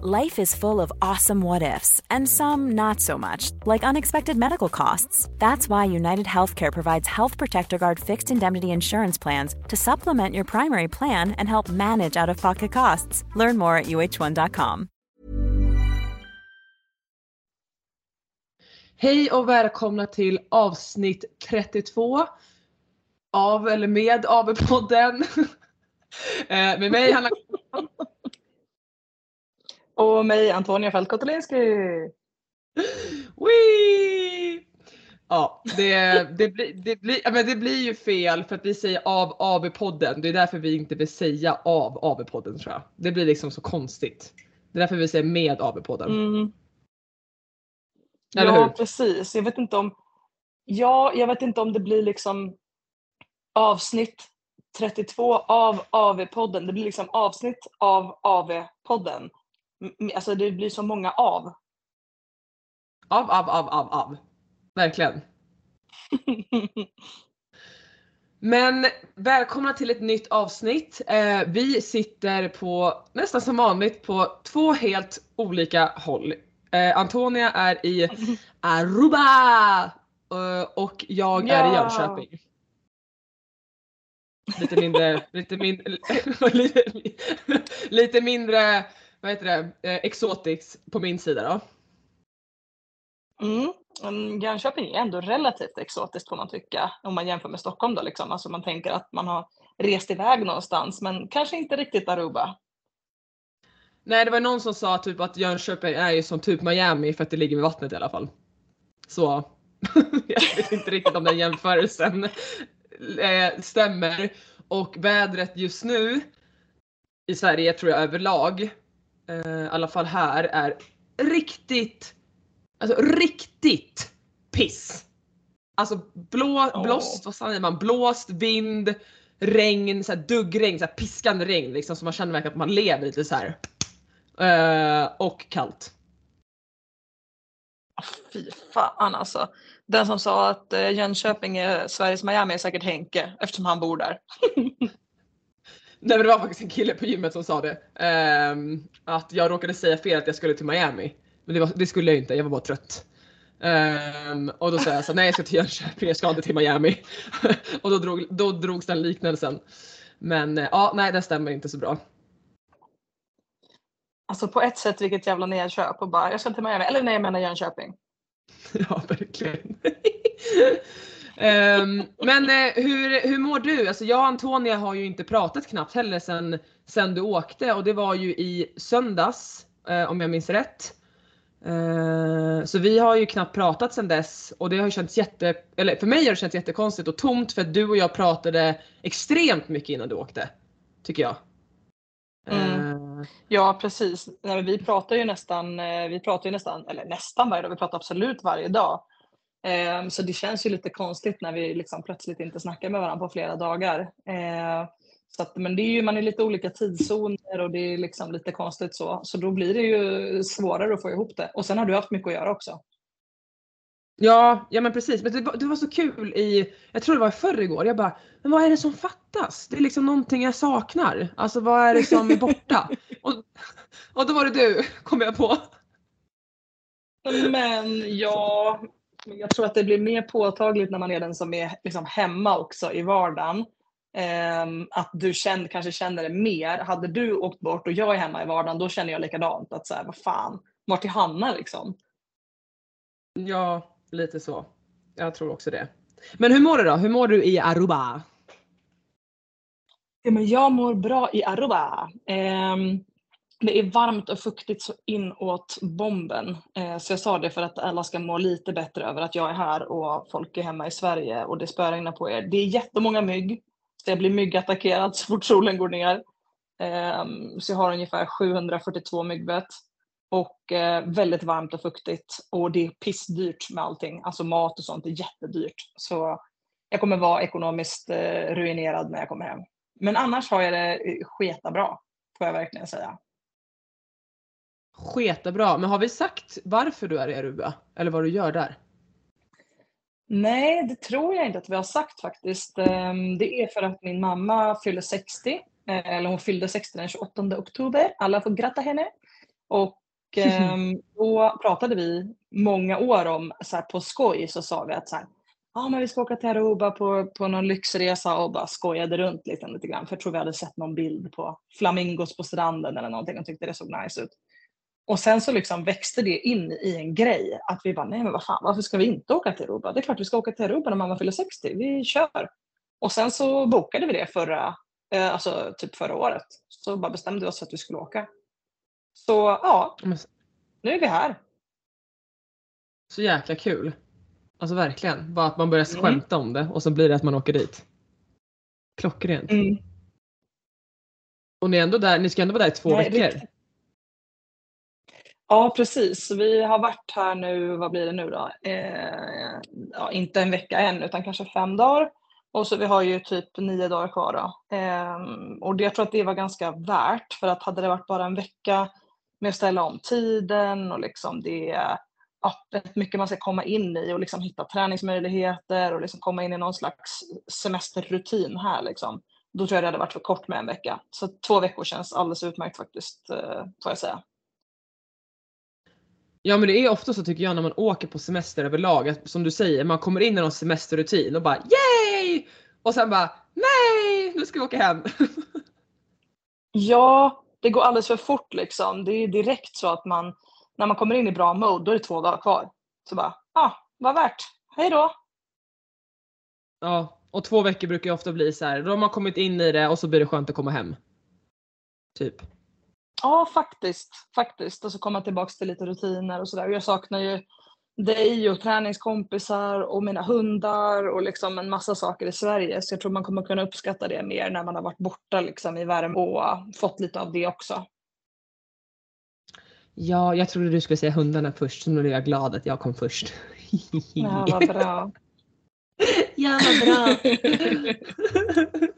Life is full of awesome what ifs, and some not so much, like unexpected medical costs. That's why United Healthcare provides Health Protector Guard fixed indemnity insurance plans to supplement your primary plan and help manage out of pocket costs. Learn more at uh1.com. Hej och välkomna till avsnitt 32 av eller med AV-podden. eh, med mig Hanna Och mig Antonia Fältkotolinski. Wee! Ja, det, det, blir, det, blir, ja, men det blir ju fel för att vi säger av AV-podden. Det är därför vi inte vill säga av AV-podden tror jag. Det blir liksom så konstigt. Det är därför vi säger med AV-podden. Mm. Ja precis. Jag vet inte om Ja, jag vet inte om det blir liksom avsnitt 32 av AV-podden. Det blir liksom avsnitt av AV-podden. Alltså det blir så många av. Av, av, av, av, av. Verkligen. Men välkomna till ett nytt avsnitt. Eh, vi sitter på nästan som vanligt på två helt olika håll. Eh, Antonia är i Aruba eh, och jag är i. Jönköping. Lite mindre, lite mindre, lite, lite mindre, vad heter det, eh, exotics på min sida då. Mm. Men Jönköping är ändå relativt exotiskt får man tycka om man jämför med Stockholm då liksom. Alltså man tänker att man har rest iväg någonstans men kanske inte riktigt Aruba. Nej det var någon som sa typ att Jönköping är ju som typ Miami för att det ligger vid vattnet i alla fall. Så jag vet inte riktigt om den jämförelsen eh, stämmer. Och vädret just nu i Sverige tror jag överlag, eh, i alla fall här, är riktigt, alltså riktigt piss. Alltså blå, Åh. blåst, vad säger man, blåst, vind, regn, så här duggregn, så här piskande regn liksom så man känner verkligen att man lever lite så här. Eh, och kallt. Ah, Fy fan alltså. Den som sa att eh, Jönköping är Sveriges Miami är säkert Henke eftersom han bor där. Nej men det var faktiskt en kille på gymmet som sa det. Ehm, att jag råkade säga fel att jag skulle till Miami. Men det, var, det skulle jag inte, jag var bara trött. Ehm, och då sa jag så nej jag ska till Jönköping, jag ska inte till Miami. och då, drog, då drogs den liknelsen. Men eh, ja, nej det stämmer inte så bra. Alltså på ett sätt vilket jävla nedköp och bara jag ska till Miami. Eller nej jag menar Jönköping. Ja, verkligen. Ehm, men eh, hur, hur mår du? Alltså jag och Antonia har ju inte pratat knappt heller sen, sen du åkte och det var ju i söndags eh, om jag minns rätt. Eh, så vi har ju knappt pratat sen dess och det har ju känts jätte, eller för mig har det känts jättekonstigt och tomt för att du och jag pratade extremt mycket innan du åkte. Tycker jag. Mm. Eh, Ja precis. Nej, vi pratar ju nästan, eh, vi pratar ju nästan, eller nästan varje dag, vi pratar absolut varje dag. Ehm, Så det känns ju lite konstigt när vi liksom plötsligt inte snackar med varandra på flera dagar. Eh, Så att, men det är ju, man är lite olika tidszoner och det är liksom lite konstigt så. Så då blir det ju svårare att få ihop det. Och sen har du haft mycket att göra också. Ja, ja men precis. Men det, var- det var så kul i, jag tror det var i förrgår, jag bara, men vad är det som fattas? Det är liksom någonting jag saknar. Alltså vad är det som är borta? och, och då var det du, kom jag på. Men ja, jag tror att det blir mer påtagligt när man är den som är liksom hemma också i vardagen. Ehm, att du känner, kanske känner det mer. Hade du åkt bort och jag är hemma i vardagen, då känner jag likadant. Att så här, vad fan, vart är Hanna liksom? Ja, lite så. Jag tror också det. Men hur mår du då? Hur mår du i Aruba? Ja, men jag mår bra i Aruba. Ehm, det är varmt och fuktigt så inåt bomben. Eh, så jag sa det för att alla ska må lite bättre över att jag är här och folk är hemma i Sverige och det spöregnar på er. Det är jättemånga mygg. Så jag blir myggattackerad så fort solen går ner. Ehm, så jag har ungefär 742 myggbett. Och eh, väldigt varmt och fuktigt. Och det är pissdyrt med allting. Alltså mat och sånt är jättedyrt. Så jag kommer vara ekonomiskt eh, ruinerad när jag kommer hem. Men annars har jag det eh, sketa bra, får jag verkligen säga. Sketa bra. Men har vi sagt varför du är i Aruba? Eller vad du gör där? Nej, det tror jag inte att vi har sagt faktiskt. Ehm, det är för att min mamma fyller 60. eh, Eller hon fyllde 60 den 28 oktober. Alla får gratta henne. Och ehm, då pratade vi många år om, så här, på skoj så sa vi att så här, ah, men vi ska åka till Aruba på, på någon lyxresa och bara skojade runt lite, lite grann. För jag tror vi hade sett någon bild på flamingos på stranden eller någonting och tyckte det såg nice ut. Och sen så liksom växte det in i en grej att vi bara, nej men vad fan, varför ska vi inte åka till Aruba? Det är klart vi ska åka till Aruba när mamma fyller 60, vi kör. Och sen så bokade vi det förra, eh, alltså typ förra året. Så bara bestämde vi oss för att vi skulle åka. Så ja, nu är vi här. Så jäkla kul. Alltså verkligen. Bara att man börjar Mm. skämta om det och så blir det att man åker dit. Klockrent. Mm. Och ni är ändå där, ni ska ändå vara där i två Nej, veckor. riktigt. Ja, precis. Vi har varit här nu, vad blir det nu då? Eh, ja, inte en vecka än, utan kanske fem dagar. Och så vi har ju typ nio dagar kvar då. Eh, och det, jag tror att det var ganska värt, för att hade det varit bara en vecka med att ställa om tiden och liksom det är ja, rätt mycket man ska komma in i och liksom hitta träningsmöjligheter och liksom komma in i någon slags semesterrutin här liksom. Då tror jag det hade varit för kort med en vecka. Så två veckor känns alldeles utmärkt faktiskt, eh, får jag säga. Ja men det är ofta så tycker jag när man åker på semester överlag att som du säger man kommer in i någon semesterrutin och bara yay! Och sen bara nej nu ska vi åka hem. Ja, det går alldeles för fort liksom. Det är direkt så att man, när man kommer in i bra mode, då är det två dagar kvar. Så bara, ja, ah, vad värt. Hej då! ja och två veckor brukar ju ofta bli så här. då har man kommit in i det och så blir det skönt att komma hem. Typ. Ja, faktiskt. Faktiskt. Och så komma tillbaka till lite rutiner och sådär. Jag saknar ju dig och träningskompisar och mina hundar och liksom en massa saker i Sverige. Så jag tror man kommer kunna uppskatta det mer när man har varit borta liksom i värme och fått lite av det också. Ja jag trodde du skulle säga hundarna först så nu är jag glad att jag kom först. Ja, vad bra. Ja vad bra.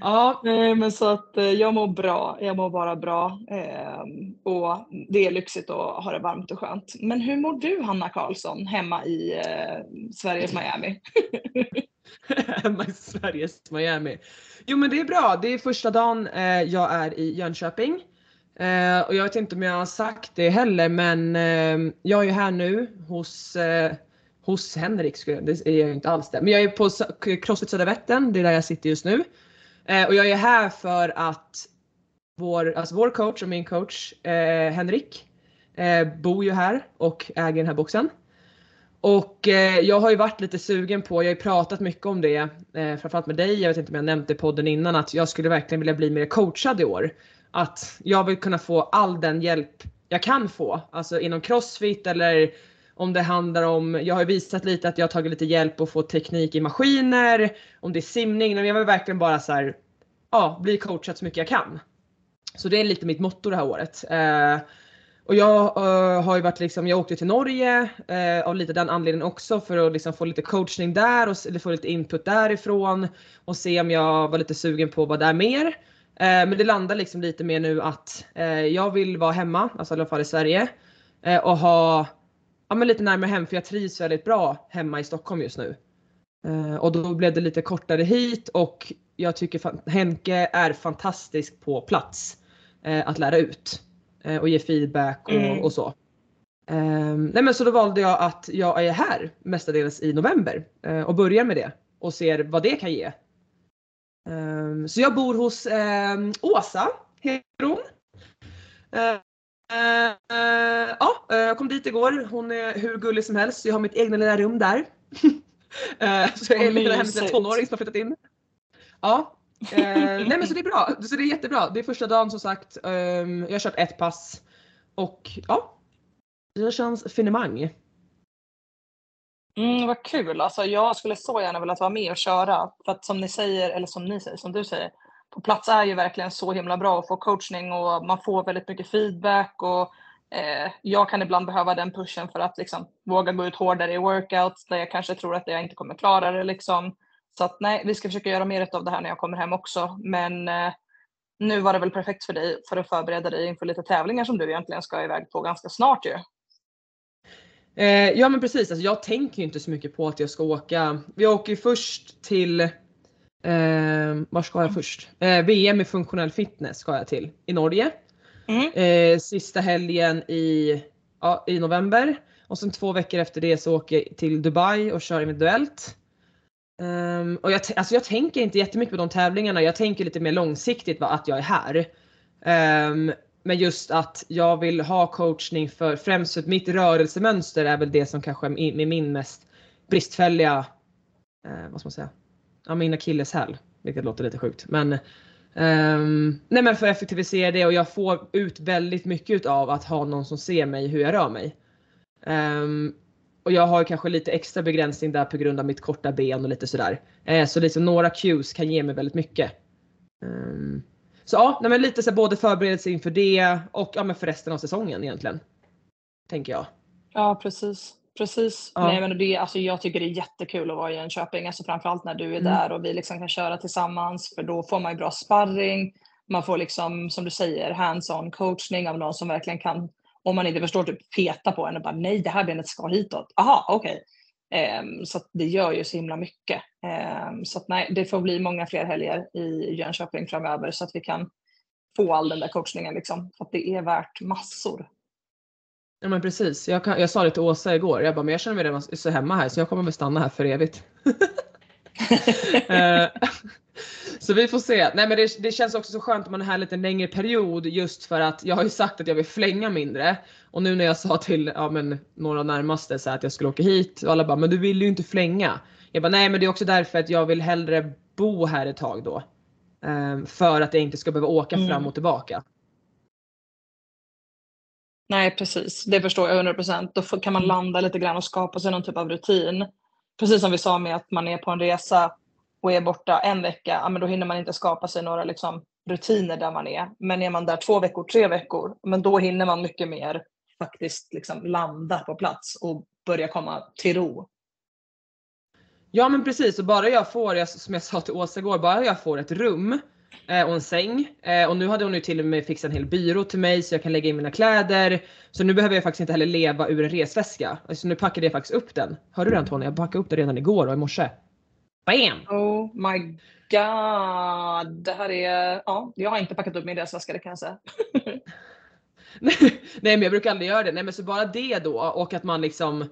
ja Nej, men så att eh, jag mår bra. Jag mår bara bra. Ehm, och det är lyxigt att ha det varmt och skönt. Men hur mår du, Hanna Karlsson, hemma i eh, Sveriges Miami? hemma i Sveriges Miami. Jo men det är bra, det är första dagen eh, jag är i Jönköping. Och jag vet inte om jag har sagt det heller men ehm, jag är ju här nu hos, hos Henrik, skulle jag- det är jag ju inte alls det. Men jag är på Crossfit Södra Vättern, det är där jag sitter just nu. Eh, och jag är här för att vår, alltså vår coach och min coach eh, Henrik eh, bor ju här och äger den här boxen. Och eh, jag har ju varit lite sugen på, jag har ju pratat mycket om det, eh, framförallt med dig, jag vet inte om jag nämnt det i podden innan, att jag skulle verkligen vilja bli mer coachad i år. Att jag vill kunna få all den hjälp jag kan få, alltså inom crossfit eller om det handlar om, jag har ju visat lite att jag har tagit lite hjälp och få teknik i maskiner, om det är simning, men jag vill verkligen bara så här, ja, bli coachad så mycket jag kan. Så det är lite mitt motto det här året. Eh, och jag eh, har ju varit liksom, jag åkte till Norge eh, av lite den anledningen också för att liksom få lite coachning där och eller få lite input därifrån och se om jag var lite sugen på att vara där mer. Eh, men det landar liksom lite mer nu att eh, jag vill vara hemma, alltså i alla fall i Sverige eh, och ha ja, men lite närmare hem för jag trivs väldigt bra hemma i Stockholm just nu. Eh, och då blev det lite kortare hit och jag tycker Henke är fantastisk på plats eh, att lära ut eh, och ge feedback och, Mm. och så. Ehm, nej men så då valde jag att jag är här mestadels i november och börjar med det och ser vad det kan ge. Ehm, så jag bor hos ehm, Åsa, heter hon. Eh, eh, ja, eh, jag kom dit igår. Hon är hur gullig som helst. Jag har mitt egna lilla rum där. Så jag är lite hennes mysigt. tonåring som har flyttat in. Ja. Nej men så det är bra. Så det är jättebra. Det är första dagen som sagt. Ehm, jag har kört ett pass. Och ja. Det känns finemang. Mm, vad kul. Alltså, jag skulle så gärna velat vara med och köra. För att som ni säger, eller som ni säger, som du säger. På plats är ju verkligen så himla bra att få coachning och man får väldigt mycket feedback. Och, eh, jag kan ibland behöva den pushen för att liksom, våga gå ut hårdare i workouts där jag kanske tror att jag inte kommer klara det. Liksom. Så att nej, vi ska försöka göra mer av det här när jag kommer hem också. Men eh, nu var det väl perfekt för dig för att förbereda dig inför lite tävlingar som du egentligen ska iväg på ganska snart ju. Eh, ja men precis, alltså, jag tänker ju inte så mycket på att jag ska åka. Vi åker ju först till, eh, var ska jag först? Eh, VM i funktionell fitness ska jag till i Norge. Mm. Eh, sista helgen i, ja, i november. Och sen två veckor efter det så åker jag till Dubai och kör individuellt. Ehm, och jag, alltså jag tänker inte jättemycket på de tävlingarna, jag tänker lite mer långsiktigt va, att jag är här. Ehm, men just att jag vill ha coachning för främst för mitt rörelsemönster är väl det som kanske är min, är min mest bristfälliga, eh, vad ska man säga, ja min akilleshäl. Vilket låter lite sjukt. Men, um, nej men för att effektivisera det och jag får ut väldigt mycket av att ha någon som ser mig hur jag rör mig. Um, och jag har kanske lite extra begränsning där på grund av mitt korta ben och lite sådär. Uh, så liksom några cues kan ge mig väldigt mycket. Um, så ja, nej men lite så både förberedelse inför det och ja, men för resten av säsongen egentligen. Tänker jag. Ja, precis. Precis. Ja. Nej, men det, alltså, jag tycker det är jättekul att vara i Jönköping, alltså, framförallt när du är Mm. där och vi liksom kan köra tillsammans för då får man ju bra sparring. Man får liksom, som du säger, hands-on coachning av någon som verkligen kan, om man inte förstår, typ peta på en och bara nej, det här benet ska hitåt. Aha, okej. Ehm, så det gör ju så himla mycket. Ehm, så att nej, det får bli många fler helger i Jönköping framöver så att vi kan få all den där coachningen liksom. För att det är värt massor. Ja men precis. Jag, kan, jag sa det till Åsa igår. Jag bara, men jag känner mig redan så hemma här så jag kommer väl stanna här för evigt. Eh, så vi får se. Nej men det, det känns också så skönt om man är här lite längre period just för att jag har ju sagt att jag vill flänga mindre. Och nu när jag sa till ja, men, några närmaste så här, att jag skulle åka hit och alla bara, men du vill ju inte flänga. Jag bara, nej men det är också därför att jag vill hellre bo här ett tag då. Eh, för att jag inte ska behöva åka Mm. fram och tillbaka. Nej, precis. Det förstår jag 100 procent. Då kan man landa lite grann och skapa sig någon typ av rutin. Precis som vi sa med att man är på en resa och är borta en vecka, ja, men då hinner man inte skapa sig några liksom, rutiner där man är. Men är man där två veckor, tre veckor, men då hinner man mycket mer faktiskt liksom landa på plats och börja komma till ro. Ja men precis och bara jag får, som jag sa till Åsa igår, bara jag får ett rum och en säng. Eh, och nu hade hon ju till och med fixat en hel byrå till mig så jag kan lägga in mina kläder. Så nu behöver jag faktiskt inte heller leva ur en resväska. Alltså nu packade jag faktiskt upp den. Hörde du det Antonija? Jag packade upp den redan igår och i morse. Bam! Oh my god. Det här är, ja, jag har inte packat upp min resväska det kan jag säga. Nej men jag brukar aldrig göra det. Nej men så bara det då och att man liksom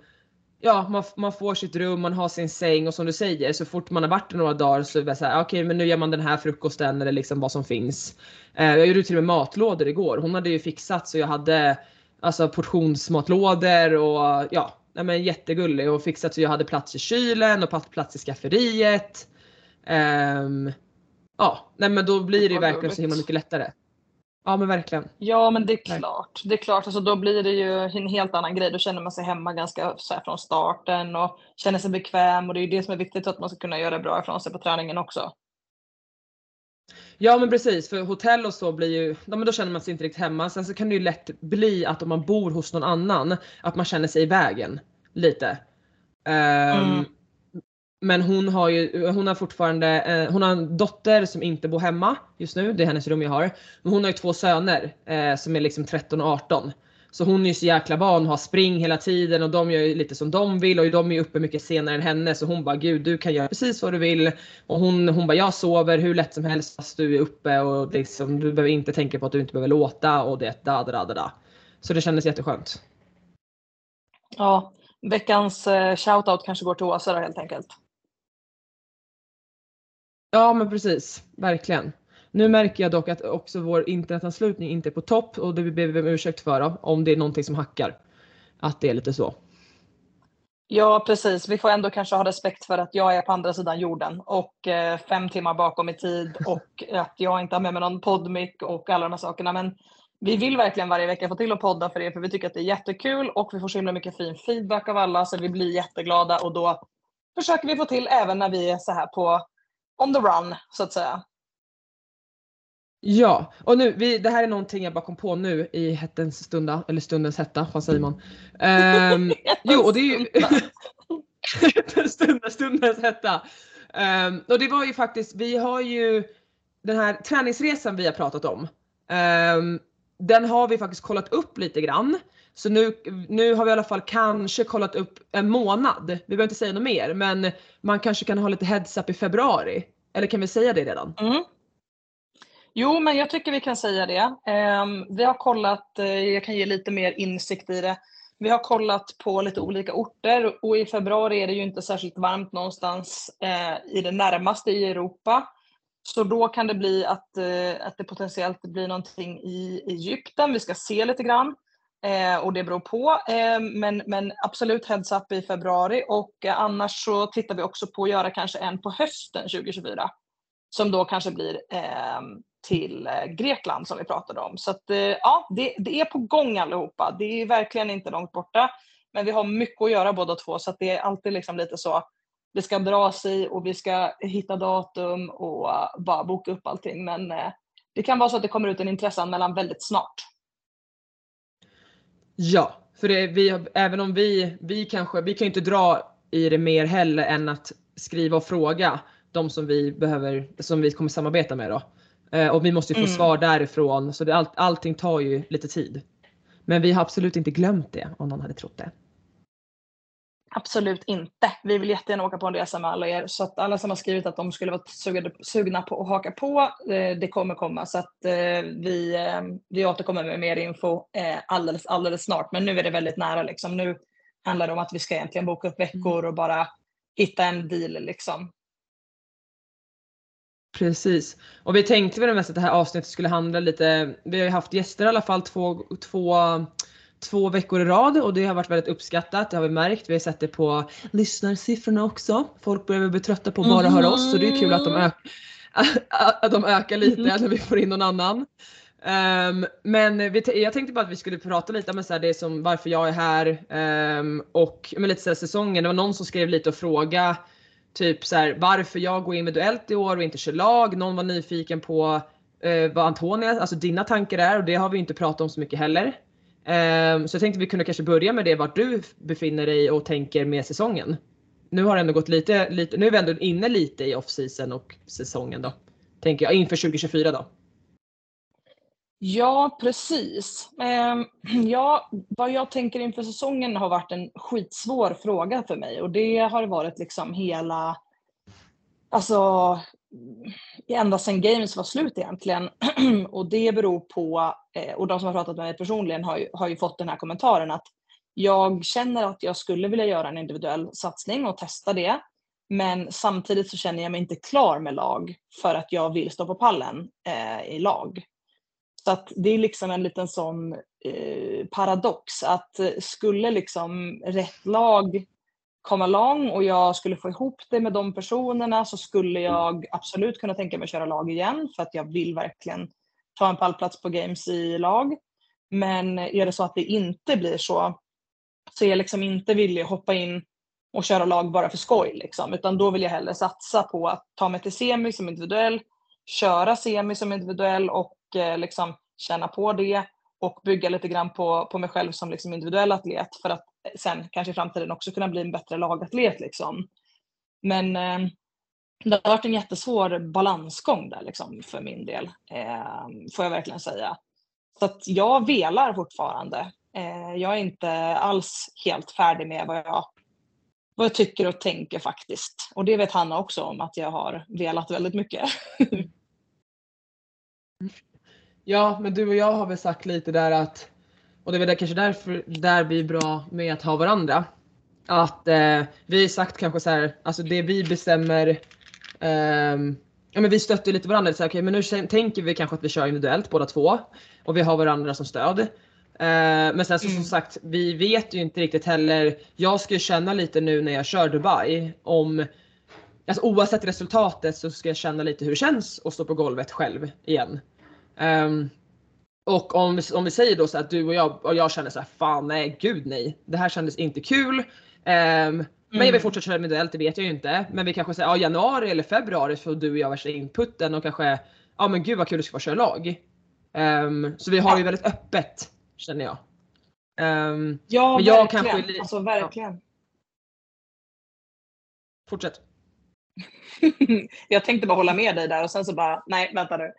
Ja man, man får sitt rum, man har sin säng och som du säger så fort man har varit där några dagar så är det så här, okej men nu gör man den här frukosten eller liksom vad som finns. Eh, jag gjorde till och med matlådor igår. Hon hade ju fixat så jag hade alltså portionsmatlådor och ja, nej men jättegullig och fixat så jag hade plats i kylen och plats i skafferiet. Ehm, ja, nej men då blir det ju verkligen så himla mycket lättare. Ja men verkligen. Ja, men det är klart. Det är klart, alltså, då blir det ju en helt annan grej. Då känner man sig hemma ganska så här, från starten och känner sig bekväm. Och det är ju det som är viktigt att man ska kunna göra bra ifrån sig på träningen också. Ja men precis, för hotell och så blir ju, ja, men då känner man sig inte riktigt hemma. Sen så kan det ju lätt bli att om man bor hos någon annan, att man känner sig i vägen lite. Ehm, Mm. Men hon har ju, hon har fortfarande, eh, hon har en dotter som inte bor hemma just nu, det är hennes rum jag har. Men hon har ju två söner eh, som är liksom 13 och 18. Så hon är ju så jäkla van och har spring hela tiden och de gör ju lite som de vill och de är ju uppe mycket senare än henne så hon bara gud du kan göra precis vad du vill. Och hon, hon bara jag sover hur lätt som helst fast du är uppe och liksom, du behöver inte tänka på att du inte behöver låta och det da da da da. Så det kändes jätteskönt. Ja, veckans eh, shoutout kanske går till Åsa då helt enkelt. Ja men precis, verkligen. Nu märker jag dock att också vår internetanslutning inte är på topp och det ber vi om ursäkt för då, om det är någonting som hackar. att det är lite så. Ja, precis. Vi får ändå kanske ha respekt för att jag är på andra sidan jorden och eh, fem timmar bakom i tid och att jag inte har med mig någon poddmic och alla de här sakerna. Men vi vill verkligen varje vecka få till att podda för er för vi tycker att det är jättekul och vi får så himla mycket fin feedback av alla så vi blir jätteglada och då försöker vi få till även när vi är så här på on the run så att säga. Ja, och nu, vi, det här är någonting jag bara kom på nu i hettens stunda, eller stundens hetta, vad säger man? Um, jo, och det är ju stundens, stundens hetta. Um, och det var ju faktiskt, vi har ju den här träningsresan vi har pratat om. Um, den har vi faktiskt kollat upp lite grann. Så nu, nu har vi i alla fall kanske kollat upp en månad. Vi behöver inte säga något mer men man kanske kan ha lite heads up i februari. Eller kan vi säga det redan? Mm. Jo, men jag tycker vi kan säga det. Ehm, vi har kollat, eh, jag kan ge lite mer insikt i det. Vi har kollat på lite olika orter och i februari är det ju inte särskilt varmt någonstans eh, i det närmaste i Europa. Så då kan det bli att, eh, att det potentiellt blir någonting i Egypten. Vi ska se lite grann Eh, och det beror på. Eh, men, men absolut heads up i februari och eh, annars så tittar vi också på att göra kanske en på hösten 2024 som då kanske blir ehm, till eh, Grekland som vi pratade om. Så att, eh, ja, det, det, är på gång allihopa. Det är verkligen inte långt borta. Men vi har mycket att göra båda två så att det är alltid liksom lite så. Det ska dras i och vi ska hitta datum och bara boka upp allting. Men det kan vara så att det kommer ut en intresseanmälan väldigt snart. Ja, för det, vi, även om vi, vi kanske, vi kan inte dra i det mer heller än att skriva och fråga de som vi behöver, som vi kommer samarbeta med då. Eh, och vi måste ju få mm. svar därifrån så det, all, allting tar ju lite tid. Men vi har absolut inte glömt det om någon hade trott det. Absolut inte. Vi vill jättegärna åka på en resa med alla er. Så att alla som har skrivit att de skulle vara sugna på att haka på, eh, det kommer komma. Så att eh, vi, vi återkommer med mer info alldeles, alldeles snart. Men nu är det väldigt nära. Liksom. Nu handlar det om att vi ska egentligen boka upp veckor och bara hitta en deal. Liksom. Precis. Och vi tänkte väl mest att det här avsnittet skulle handla lite, vi har ju haft gäster i alla fall två, två, två veckor i rad och det har varit väldigt uppskattat, det har vi märkt. Vi har sett det på lyssnarsiffrorna också. Folk börjar bli trötta på att bara mm. höra oss så det är kul att de, ök att de ökar lite mm. när vi får in någon annan. Um, men vi jag tänkte bara att vi skulle prata lite om det som varför jag är här um, och med lite så säsongen. Det var någon som skrev lite och frågade Typ så här, varför jag går individuellt i år och inte kör lag. Någon var nyfiken på eh, vad Antonia, alltså dina tankar är och det har vi inte pratat om så mycket heller. Ehm, så jag tänkte vi kunde kanske börja med det vart du befinner dig och tänker med säsongen. Nu har det ändå gått lite, lite nu är vi ändå inne lite i off-season och säsongen då. Tänker jag inför 2024 då. Ja, precis. Ehm, ja, vad jag tänker inför säsongen har varit en skitsvår fråga för mig och det har varit liksom hela, alltså ända sedan Games var slut egentligen. och det beror på, eh, och de som har pratat med mig personligen har ju, har ju fått den här kommentaren att jag känner att jag skulle vilja göra en individuell satsning och testa det. Men samtidigt så känner jag mig inte klar med lag för att jag vill stå på pallen eh, i lag. Så att det är liksom en liten sån eh, paradox att eh, skulle liksom rätt lag komma lång och jag skulle få ihop det med de personerna så skulle jag absolut kunna tänka mig att köra lag igen för att jag vill verkligen ta en pallplats på games i lag. Men är det så att det inte blir så så är jag liksom inte villig att hoppa in och köra lag bara för skoj liksom, utan då vill jag hellre satsa på att ta mig till semi som individuell, köra semi som individuell och eh, liksom känna på det och bygga lite grann på, på mig själv som liksom individuell atlet. För att sen kanske i framtiden också kunna bli en bättre lagatlet. Liksom. Men eh, det har varit en jättesvår balansgång där liksom, för min del, eh, får jag verkligen säga. Så att jag velar fortfarande. Eh, jag är inte alls helt färdig med vad jag, vad jag tycker och tänker faktiskt. Och det vet Hanna också om att jag har velat väldigt mycket. Ja, men du och jag har väl sagt lite där att, och det är väl kanske därför där blir bra med att ha varandra. Att eh, vi har sagt kanske så här, alltså det vi bestämmer, eh, ja men vi stöttar lite varandra. Så här, okay, men nu tänker vi kanske att vi kör individuellt båda två och vi har varandra som stöd. Eh, men sen så Mm. som sagt, vi vet ju inte riktigt heller. Jag ska ju känna lite nu när jag kör Dubai om Alltså oavsett resultatet så ska jag känna lite hur det känns att stå på golvet själv igen. Och om, vi- om vi säger då så att du och jag och jag känner så här, fan nej gud nej. Det här kändes inte kul. Ehm, Men jag vill fortsätta köra individuellt, det vet jag ju inte. Men vi kanske säger ja, januari eller februari får du och jag värsta inputen och kanske ja men gud vad kul det ska vara att köra lag. Ehm, så vi har ju väldigt öppet känner jag. Ehm, Ja, Men jag verkligen. kanske är alltså verkligen. fortsätt. jag tänkte bara hålla med dig där och sen så bara, nej vänta nu.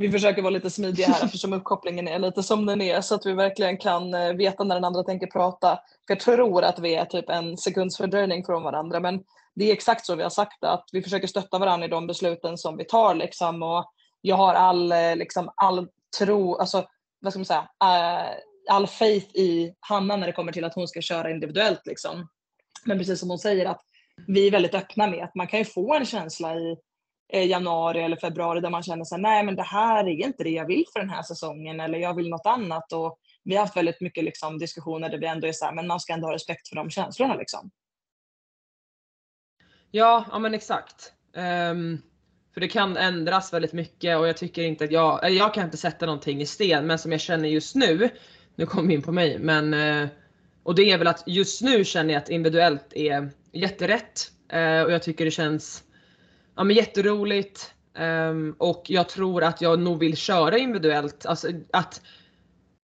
Vi försöker vara lite smidiga här eftersom uppkopplingen är lite som den är så att vi verkligen kan eh, veta när den andra tänker prata. För jag tror att vi är typ en sekunds fördröjning från varandra men det är exakt så vi har sagt att vi försöker stötta varandra i de besluten som vi tar liksom och jag har all, eh, liksom, all tro, alltså vad ska man säga, eh, all faith i Hanna när det kommer till att hon ska köra individuellt liksom. Men precis som hon säger att vi är väldigt öppna med att man kan ju få en känsla i Eh, januari eller februari där man känner sig nej men det här är inte det jag vill för den här säsongen eller jag vill något annat och vi har haft väldigt mycket liksom, diskussioner där vi ändå är så här, men man ska ändå ha respekt för de känslorna liksom. Ja, ja men exakt. Um, för det kan ändras väldigt mycket och jag tycker inte att jag, eller jag kan inte sätta någonting i sten men som jag känner just nu, nu kom vi in på mig, men eh, och det är väl att just nu känner jag att individuellt är jätterätt eh, och jag tycker det känns ja, men jätteroligt ehm, och jag tror att jag nog vill köra individuellt. Alltså att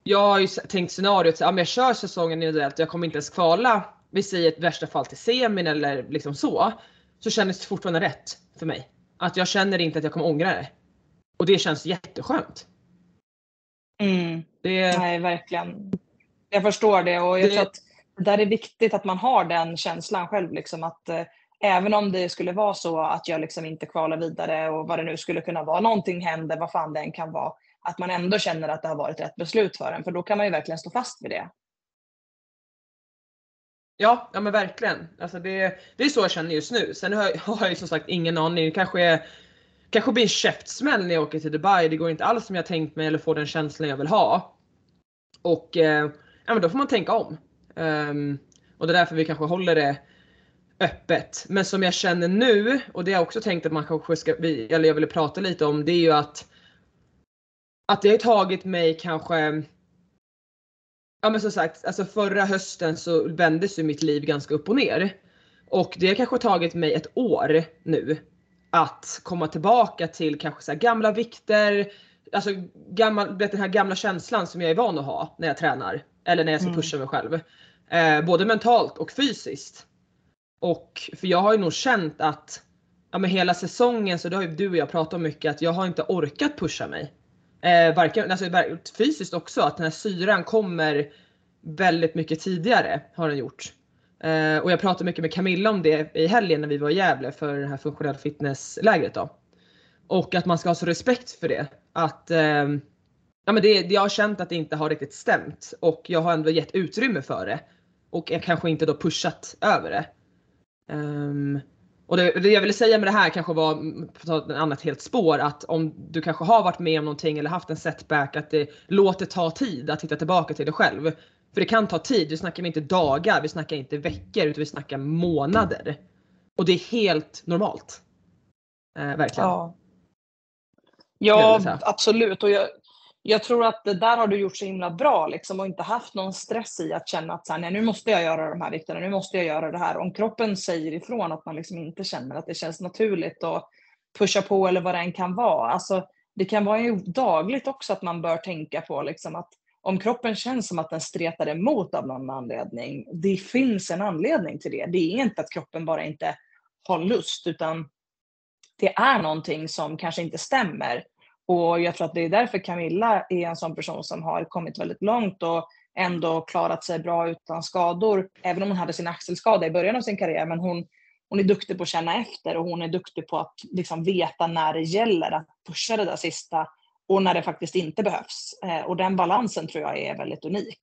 jag har ju tänkt scenariot att ja, men jag kör säsongen individuellt jag kommer inte ens kvala, vi säger ett värsta fall till semin eller liksom så, så känns det fortfarande rätt för mig. Att jag känner inte att jag kommer ångra det. Och det känns jätteskönt. Det, Nej, verkligen. Jag förstår det och jag Det- tror att det där är viktigt att man har den känslan själv. Liksom, att eh, Även om det skulle vara så att jag liksom inte kvalar vidare och vad det nu skulle kunna vara, någonting händer, vad fan det än kan vara, att man ändå känner att det har varit rätt beslut för en, för då kan man ju verkligen stå fast vid det. Ja, ja men verkligen. Alltså det, det är så jag känner just nu. Sen har jag, har jag ju som sagt ingen aning. Det kanske, kanske blir en käftsmäll när jag åker till Dubai. Det går inte alls som jag tänkt mig eller får den känslan jag vill ha. Och eh, ja, men då får man tänka om. Um, och det är därför vi kanske håller det öppet. Men som jag känner nu, och det jag också tänkt att man kanske ska, eller jag ville prata lite om, det är ju att att det har tagit mig kanske Ja men som sagt, alltså förra hösten så vändes ju mitt liv ganska upp och ner. Och det har kanske tagit mig ett år nu att komma tillbaka till kanske så här gamla vikter, alltså gammal, vet, den här gamla känslan som jag är van att ha när jag tränar. Eller när jag ska pusha mig själv. Eh, både mentalt och fysiskt. Och för jag har ju nog känt att ja, men hela säsongen så det har ju du och jag pratat om mycket att jag har inte orkat pusha mig. Eh, varken, alltså, fysiskt också, att den här syran kommer väldigt mycket tidigare har den gjort. Eh, och jag pratade mycket med Camilla om det i helgen när vi var i Gävle för det här funktionell fitnesslägret då. Och att man ska ha så respekt för det. Att eh, ja, men det, jag har känt att det inte har riktigt stämt och jag har ändå gett utrymme för det. Och jag kanske inte då pushat över det. Ehm, och det, det jag ville säga med det här kanske var, mm, för att ta ett annat helt spår, att om du kanske har varit med om någonting eller haft en setback, att det låter ta tid att hitta tillbaka till dig själv. För det kan ta tid, vi snackar inte dagar, vi snackar inte veckor, utan vi snackar månader. Och det är helt normalt. Eh, verkligen. Ja, ja absolut. Och jag, jag tror att det där har du gjort så himla bra liksom, och inte haft någon stress i att känna att så här, nej, nu måste jag göra de här vikterna, nu måste jag göra det här. Om kroppen säger ifrån att man liksom inte känner att det känns naturligt och pusha på eller vad det än kan vara. Alltså, det kan vara ju dagligt också att man bör tänka på liksom, att om kroppen känns som att den stretar emot av någon anledning, det finns en anledning till det. Det är inte att kroppen bara inte har lust, utan det är någonting som kanske inte stämmer. Och jag tror att det är därför Camilla är en sån person som har kommit väldigt långt och ändå klarat sig bra utan skador. Även om hon hade sin axelskada i början av sin karriär. Men hon, hon är duktig på att känna efter och hon är duktig på att liksom veta när det gäller att pusha det där sista och när det faktiskt inte behövs. Eh, och den balansen tror jag är väldigt unik.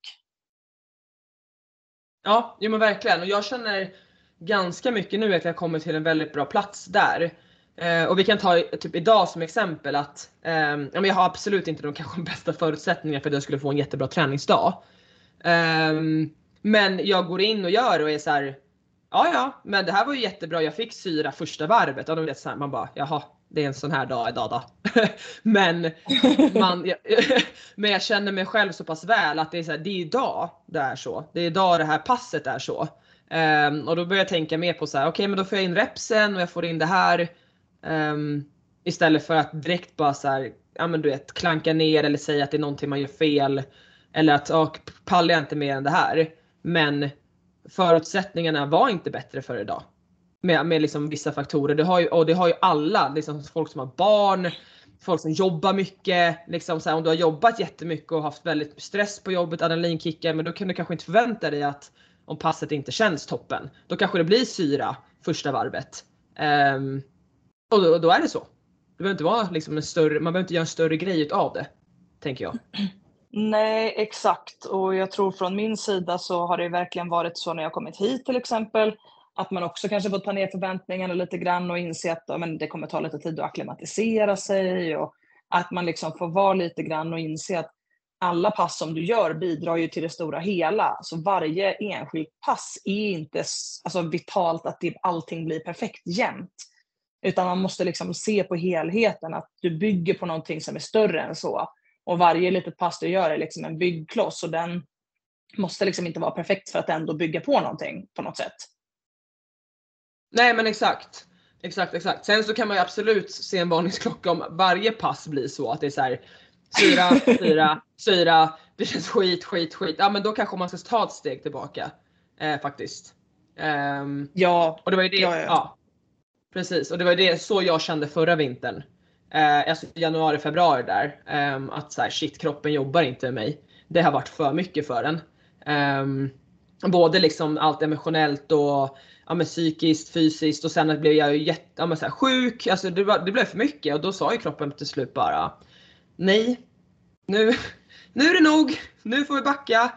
Ja, jo men verkligen. Och jag känner ganska mycket nu att jag kommer till en väldigt bra plats där. Eh, och vi kan ta typ idag som exempel att eh, jag har absolut inte de kanske bästa förutsättningarna för att jag skulle få en jättebra träningsdag. Eh, men jag går in och gör och är så här. Ja, ja, men det här var ju jättebra. Jag fick syra första varvet och då vet så här, man bara jaha, det är en sån här dag idag då. men, man, jag, men jag känner mig själv så pass väl att det är så här, det är idag det är så. Det är idag det här passet är så. Um, och då börjar jag tänka mer på så här, okej okay, men då får jag in repsen och jag får in det här. Um, istället för att direkt bara så här, ja men du vet klanka ner eller säga att det är någonting man gör fel. Eller att, oh, pallar jag inte mer än det här. Men förutsättningarna var inte bättre för idag. Med, med liksom vissa faktorer. Det har ju, och det har ju alla, liksom folk som har barn, folk som jobbar mycket. Liksom så här, om du har jobbat jättemycket och haft väldigt stress på jobbet, adrenalinkickar, men då kan du kanske inte förvänta dig att om passet inte känns toppen, då kanske det blir syra första varvet. Um, och då, då, är det så. Det behöver inte vara liksom en större, man behöver inte göra en större grej av det. Tänker jag. Nej, exakt. Och jag tror från min sida så har det verkligen varit så när jag kommit hit till exempel. Att man också kanske fått ta ner förväntningarna lite grann och inse att ja, men det kommer ta lite tid att acklimatisera sig. Och att man liksom får vara lite grann och inse att alla pass som du gör bidrar ju till det stora hela. Så varje enskilt pass är inte alltså, vitalt att det, allting blir perfekt jämt. Utan man måste liksom se på helheten, att du bygger på någonting som är större än så. Och varje litet pass du gör är liksom en byggkloss och den måste liksom inte vara perfekt för att ändå bygga på någonting på något sätt. Nej men exakt. Exakt, exakt. Sen så kan man ju absolut se en varningsklocka om varje pass blir så att det är så här syra, syra, syra, det känns skit, skit, skit. Ja men då kanske man ska ta ett steg tillbaka. Eh, faktiskt. Um, ja. Och det var ju det, ja, ja. ja, Precis, och det var det så jag kände förra vintern. Eh, alltså januari, februari där. Eh, att så här, shit kroppen jobbar inte med mig. Det har varit för mycket för den. Eh, både liksom allt emotionellt och ja, men psykiskt, fysiskt och sen blev jag ju jätte, ja, men så här, sjuk. Alltså det, var, det blev för mycket och då sa ju kroppen till slut bara nej, nu, nu är det nog, nu får vi backa.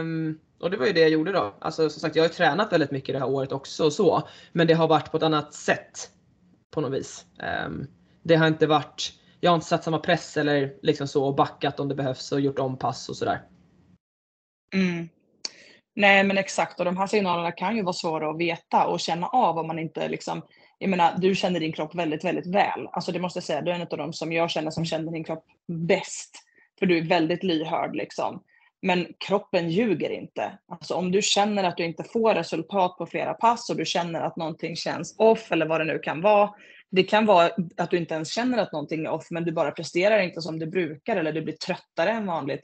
Um, och det var ju det jag gjorde då. Alltså som sagt, jag har ju tränat väldigt mycket det här året också och så. Men det har varit på ett annat sätt. På något vis. Um, det har inte varit, jag har inte satt samma press eller liksom så och backat om det behövs och gjort om pass och sådär. Mm. Nej men exakt och de här signalerna kan ju vara svåra att veta och känna av om man inte liksom jag menar, du känner din kropp väldigt, väldigt väl. Alltså det måste jag säga, du är en av de som jag känner som känner din kropp bäst. För du är väldigt lyhörd liksom. Men kroppen ljuger inte. Alltså om du känner att du inte får resultat på flera pass och du känner att någonting känns off eller vad det nu kan vara. Det kan vara att du inte ens känner att någonting är off men du bara presterar inte som du brukar eller du blir tröttare än vanligt.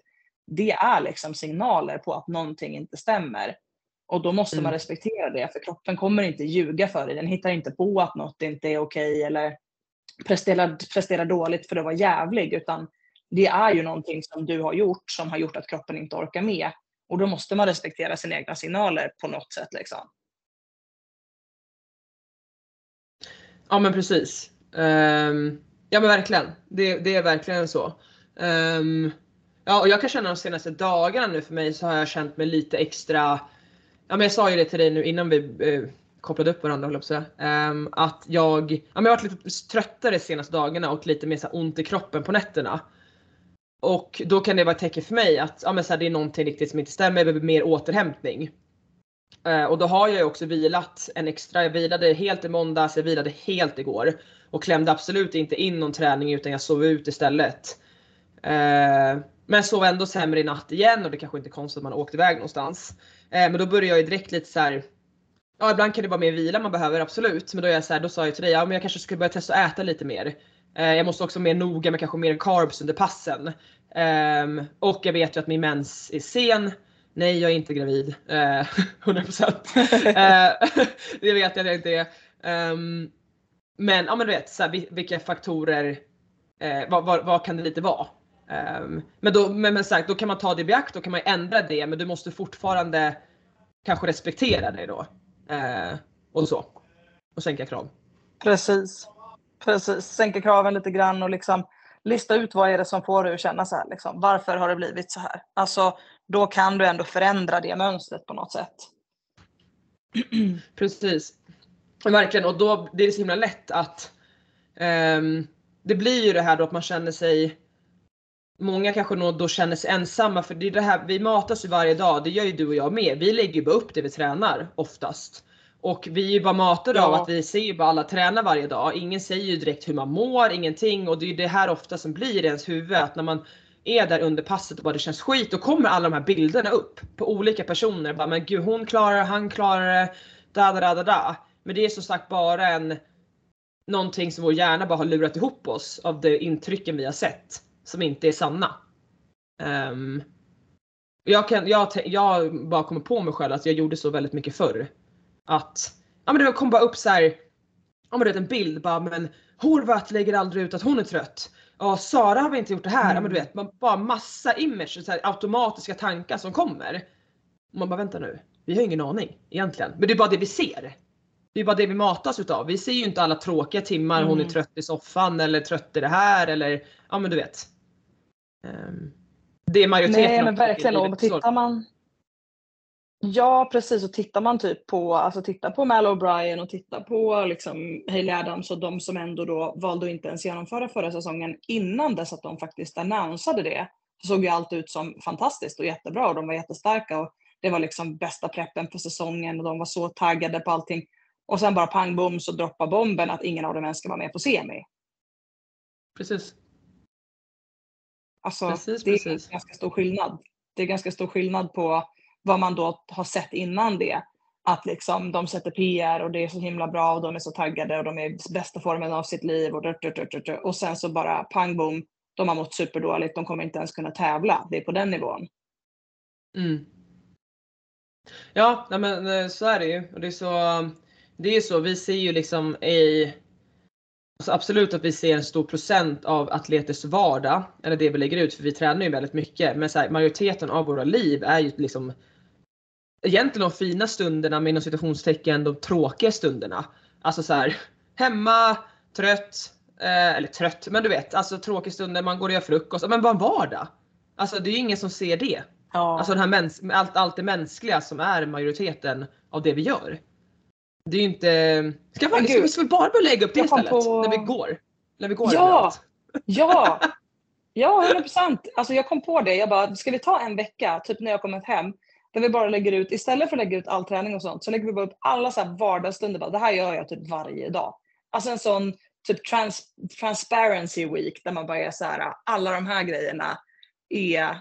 Det är liksom signaler på att någonting inte stämmer. Och då måste mm. man respektera det för kroppen kommer inte ljuga för dig. Den hittar inte på att något inte är okej okay, eller presterar, presterar dåligt för att vara jävlig utan det är ju någonting som du har gjort som har gjort att kroppen inte orkar med. Och då måste man respektera sina egna signaler på något sätt. Liksom. Ja men precis. Um, ja men verkligen. Det, det är verkligen så. Um, ja och jag kan känna de senaste dagarna nu för mig så har jag känt mig lite extra. Ja men jag sa ju det till dig nu innan vi uh, kopplade upp varandra jag säga. Um, att jag, ja, men jag har varit lite tröttare de senaste dagarna och lite mer så ont i kroppen på nätterna. Och då kan det vara ett tecken för mig att ja, men så här, det är någonting riktigt som inte stämmer, jag behöver mer återhämtning. Eh, och då har jag ju också vilat en extra, jag vilade helt i måndags, jag vilade helt igår. Och klämde absolut inte in någon träning utan jag sov ut istället. Eh, men sov ändå sämre i natt igen och det kanske inte är konstigt att man åkt iväg någonstans. Eh, men då börjar jag ju direkt lite så här, Ja ibland kan det vara mer vila man behöver absolut. Men då, är jag så här, då sa jag till dig, ja men jag kanske skulle börja testa att äta lite mer. Eh, jag måste också vara mer noga med kanske mer carbs under passen. Um, och jag vet ju att min mens är sen. Nej, jag är inte gravid. Uh, 100%. uh, det vet jag att jag inte är. Um, men ja, men du vet så här, vilka faktorer, uh, vad, vad, vad, kan det lite vara? Um, men då, men, men sagt, då kan man ta det i beakt, då kan man ändra det, men du måste fortfarande kanske respektera det då. Uh, och så. Och sänka krav. Precis. Precis, sänka kraven lite grann och liksom lista ut vad är det som får dig att känna så här. Liksom. Varför har det blivit så här? Alltså, då kan du ändå förändra det mönstret på något sätt. Precis. Verkligen och då det är det så himla lätt att Um, det blir ju det här då att man känner sig Många kanske då känner sig ensamma för det är det här, vi matas ju varje dag, det gör ju du och jag med. Vi lägger ju bara upp det vi tränar oftast. Och vi är ju bara matade Ja. av att vi ser ju bara alla träna varje dag. Ingen säger ju direkt hur man mår, ingenting. Och det är ju det här ofta som blir i ens huvud att när man är där under passet och bara det känns skit, då kommer alla de här bilderna upp på olika personer. Bara, men gud hon klarar det, han klarar det, da da da da da. Men det är som sagt bara en någonting som vår hjärna bara har lurat ihop oss av de intrycken vi har sett som inte är sanna. Ehm, jag, kan, jag, jag bara kommer på mig själv att jag gjorde så väldigt mycket förr. Att ja, men det kom bara upp så här, ja, men du vet, en bild bara men Horvath lägger aldrig ut att hon är trött. Ja, Sara har väl inte gjort det här. Ja, men du vet, man bara massa image, så här, automatiska tankar som kommer. Och man bara vänta nu, vi har ingen aning egentligen. Men det är bara det vi ser. Det är bara det vi matas utav. Vi ser ju inte alla tråkiga timmar hon är Mm. trött i soffan eller trött i det här eller ja men du vet. Ehm, det är majoriteten Nej men verkligen. Och tittar man Ja precis och tittar man typ på, alltså titta på Mal O'Brien och titta på liksom Hailey Adams och de som ändå då valde att inte ens genomföra förra säsongen innan dess att de faktiskt annonsade det. Så såg ju allt ut som fantastiskt och jättebra och de var jättestarka och det var liksom bästa preppen för säsongen och de var så taggade på allting. Och sen bara pang bom så droppar bomben att ingen av dem ens ska vara med på semi. Precis. Alltså, Precis, det är precis. ganska stor skillnad. Det är ganska stor skillnad på vad man då har sett innan det. Att liksom de sätter PR och det är så himla bra och de är så taggade och de är i bästa formen av sitt liv och, dut, dut, dut, dut, och sen så bara pang bom, de har mått superdåligt, de kommer inte ens kunna tävla. Det är på den nivån. Mm. Ja, nej men eh, så är det ju. Och det är så, det är så, vi ser ju liksom i Alltså absolut att vi ser en stor procent av atleters vardag, eller det vi lägger ut, för vi tränar ju väldigt mycket. Men så här, majoriteten av våra liv är ju liksom egentligen de fina stunderna med inom citationstecken de tråkiga stunderna. Alltså så här, hemma, trött, eh, eller trött, men du vet, alltså tråkiga stunder, man går och gör frukost, men bara en vardag. Alltså det är ju ingen som ser det. Ja. Alltså den här mäns allt, allt det mänskliga som är majoriteten av det vi gör. Det är ju inte... Ska, vi, ska, vi, ska vi bara börja lägga upp det istället? på- När vi går? När vi går Ja! Ja, ja 100 procent. Alltså jag kom på det. Jag bara, ska vi ta en vecka, typ när jag kommit hem, där vi bara lägger ut, istället för att lägga ut all träning och sånt, så lägger vi bara upp alla så här vardagsstunder. Bara, det här gör jag typ varje dag. Alltså en sån typ trans, transparency week där man bara är så här, alla de här grejerna är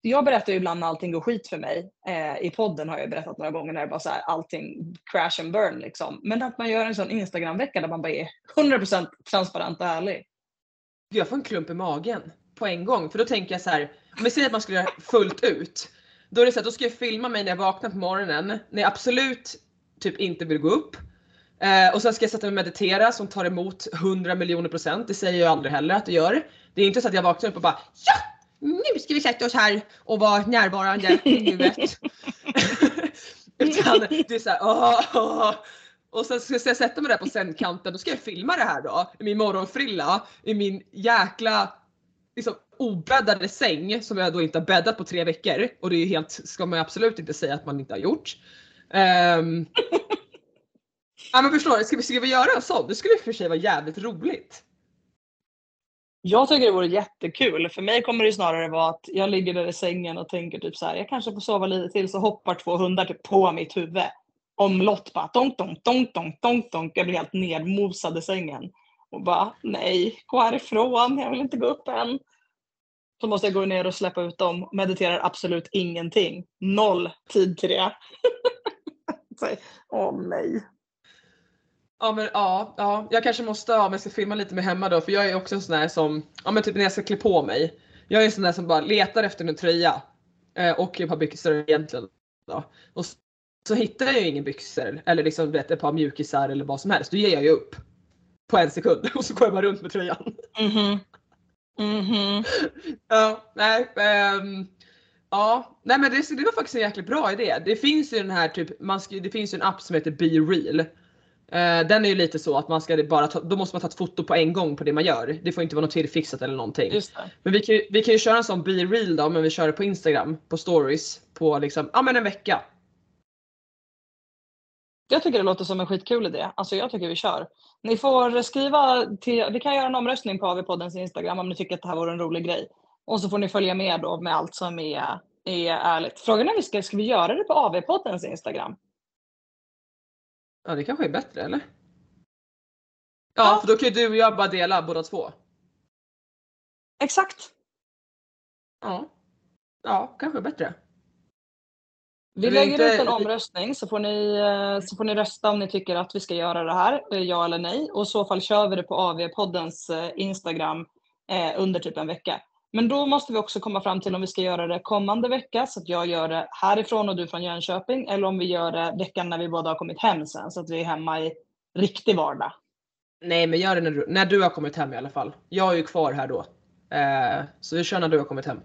jag berättar ju ibland när allting går skit för mig. Eh, I podden har jag berättat några gånger när det bara så här, allting crash and burn liksom. Men att man gör en sån Instagram-vecka där man bara är 100% transparent och ärlig. Jag får en klump i magen på en gång. För då tänker jag så här, om vi säger att man skulle göra fullt ut. Då är det så att då ska jag filma mig när jag vaknar på morgonen, när jag absolut typ inte vill gå upp. Eh, och sen ska jag sätta mig och meditera som tar emot 100 miljoner procent. Det säger jag aldrig heller att det gör. Det är inte så att jag vaknar upp och bara ja! Nu ska vi sätta oss här och vara närvarande i nuet. Utan det är såhär åh, åh. Och sen ska jag sätta mig där på sängkanten, då ska jag filma det här då. I min morgonfrilla, i min jäkla liksom, obäddade säng som jag då inte har bäddat på tre veckor. Och det är ju helt, ska man ju absolut inte säga att man inte har gjort. Um, ja men förstår du, ska vi, ska vi göra en sån? Det skulle i och för sig vara jävligt roligt. Jag tycker det vore jättekul. För mig kommer det snarare vara att jag ligger där i sängen och tänker typ så här, jag kanske får sova lite till så hoppar två hundar typ på mitt huvud. Omlott bara donk, donk, donk, donk, donk, donk. Jag blir helt nedmosad i sängen. Och bara nej, gå härifrån, jag vill inte gå upp än. Så måste jag gå ner och släppa ut dem. Mediterar absolut ingenting. Noll tid till det. Åh nej. Ja men ja, ja, jag kanske måste, ja, men jag ska filma lite med hemma då för jag är också en sån där som, ja men typ när jag ska klä på mig. Jag är en sån där som bara letar efter en tröja eh, och ett par byxor egentligen. Då. Och så, så hittar jag ju ingen byxor eller liksom vet, ett par mjukisar eller vad som helst. Då ger jag ju upp. På en sekund och så går jag bara runt med tröjan. Mhm. Mhm. Ja, nej. ehm, ja, nej men det, det var faktiskt en jäkligt bra idé. Det finns ju den här typ, man ska, det finns ju en app som heter Be Real. Eh, den är ju lite så att man ska bara ta, då måste man ta ett foto på en gång på det man gör. Det får inte vara något tillfixat eller någonting. Men vi kan, vi kan ju köra en sån Be Real då, men vi kör det på Instagram, på stories, på liksom, ja men en vecka. Jag tycker det låter som en skitkul idé. Alltså jag tycker vi kör. Ni får skriva till, vi kan göra en omröstning på AV-poddens Instagram om ni tycker att det här vore en rolig grej. Och så får ni följa med då med allt som är, är ärligt. Frågan är vi ska, ska vi göra det på AV-poddens Instagram? Ja det kanske är bättre eller? Ja, för då kan ju du och jag bara dela båda två. Exakt. Ja. Ja, kanske bättre. Vi lägger inte- ut en omröstning så får, ni, eh, så får ni rösta om ni tycker att vi ska göra det här, eh, ja eller nej. Och i så fall kör vi det på AV-poddens eh, Instagram under typ en vecka. Men då måste vi också komma fram till om vi ska göra det kommande vecka så att jag gör det härifrån och du från Jönköping eller om vi gör det veckan när vi båda har kommit hem sen så att vi är hemma i riktig vardag. Nej men gör det när du, när du har kommit hem i alla fall. Jag är ju kvar här då. Eh, så vi kör när du har kommit hem.